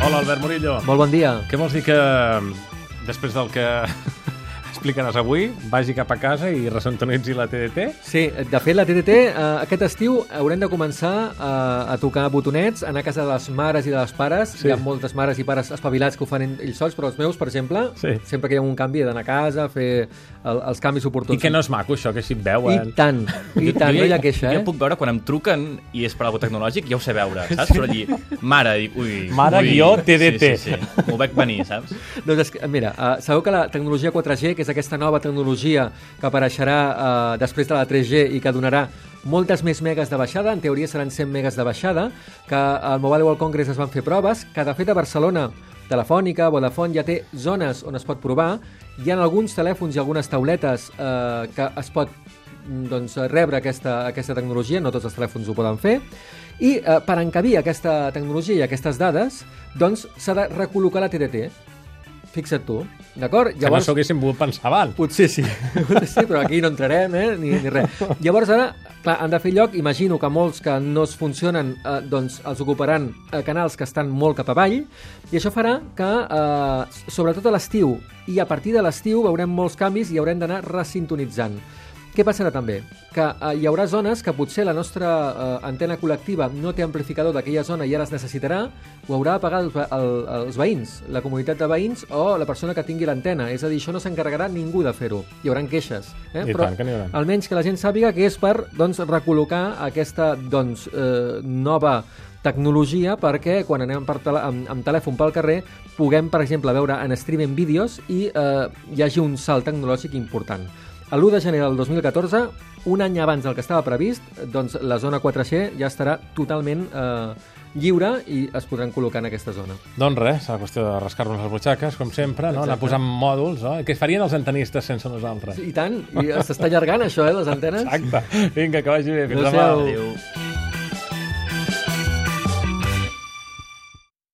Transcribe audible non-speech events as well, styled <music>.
Hola, Albert Murillo. Molt bon dia. Què vols dir que després del que explicaràs avui, vagi cap a casa i ressintonitzi la TDT? Sí, de fet, la TDT eh, aquest estiu haurem de començar eh, a tocar botonets, anar a casa de les mares i de les pares. Sí. Hi ha moltes mares i pares espavilats que ho fan ells sols, però els meus, per exemple, Sí. sempre que hi ha un canvi he d'anar a casa, fer el, els canvis oportuns. I que no és maco, això, que així et I veuen. tant, i tant, no hi ha queixa, Jo eh? puc veure quan em truquen i és per algo tecnològic, ja ho sé veure, saps? Però allí, mare, dic, ui... Mare ui, guió TDT. Sí, sí, sí. M'ho veig venir, saps? <laughs> Doncs és que, mira, uh, sabeu que la tecnologia 4G, que és aquesta nova tecnologia que apareixerà uh, després de la 3G i que donarà moltes més megas de baixada, en teoria seran 100 megas de baixada, que al Mobile World Congress es van fer proves, que de fet a Barcelona Telefònica, Vodafone ja té zones on es pot provar, hi ha alguns telèfons i algunes tauletes eh, que es pot mm, doncs, rebre aquesta, aquesta tecnologia, no tots els telèfons ho poden fer, i eh, per encabir aquesta tecnologia i aquestes dades, doncs s'ha de recol·locar la TDT. Fixa't tu, d'acord? Que no s'ho haguessin volgut pensar abans. Potser sí, <laughs> potser sí, però aquí no entrarem, eh? ni, ni res. Llavors ara, clar, han de fer lloc, imagino que molts que no es funcionen, eh, doncs els ocuparan eh, canals que estan molt cap avall, i això farà que, eh, sobretot a l'estiu, i a partir de l'estiu veurem molts canvis i haurem d'anar resintonitzant. Què passarà també? Que eh, hi haurà zones que potser la nostra eh, antena col·lectiva no té amplificador d'aquella zona i ara es necessitarà, ho haurà de pagar ve- el, els veïns, la comunitat de veïns o la persona que tingui l'antena. És a dir, això no s'encarregarà ningú de fer-ho. Hi haurà queixes. Eh? I tant que n'hi haurà. almenys que la gent sàpiga que és per doncs, recol·locar aquesta doncs, eh, nova tecnologia perquè quan anem per tele amb, amb telèfon pel carrer puguem, per exemple, veure en streaming vídeos i eh, hi hagi un salt tecnològic important. A l'1 de gener del 2014, un any abans del que estava previst, doncs la zona 4G ja estarà totalment eh, lliure i es podran col·locar en aquesta zona. Doncs res, serà qüestió de rascar-nos les butxaques, com sempre, no? anar Exacte. posant mòduls, no? Què farien els antenistes sense nosaltres? I tant, i s'està allargant això, eh, les antenes. Exacte. Vinga, que vagi bé. Fins demà. Adéu.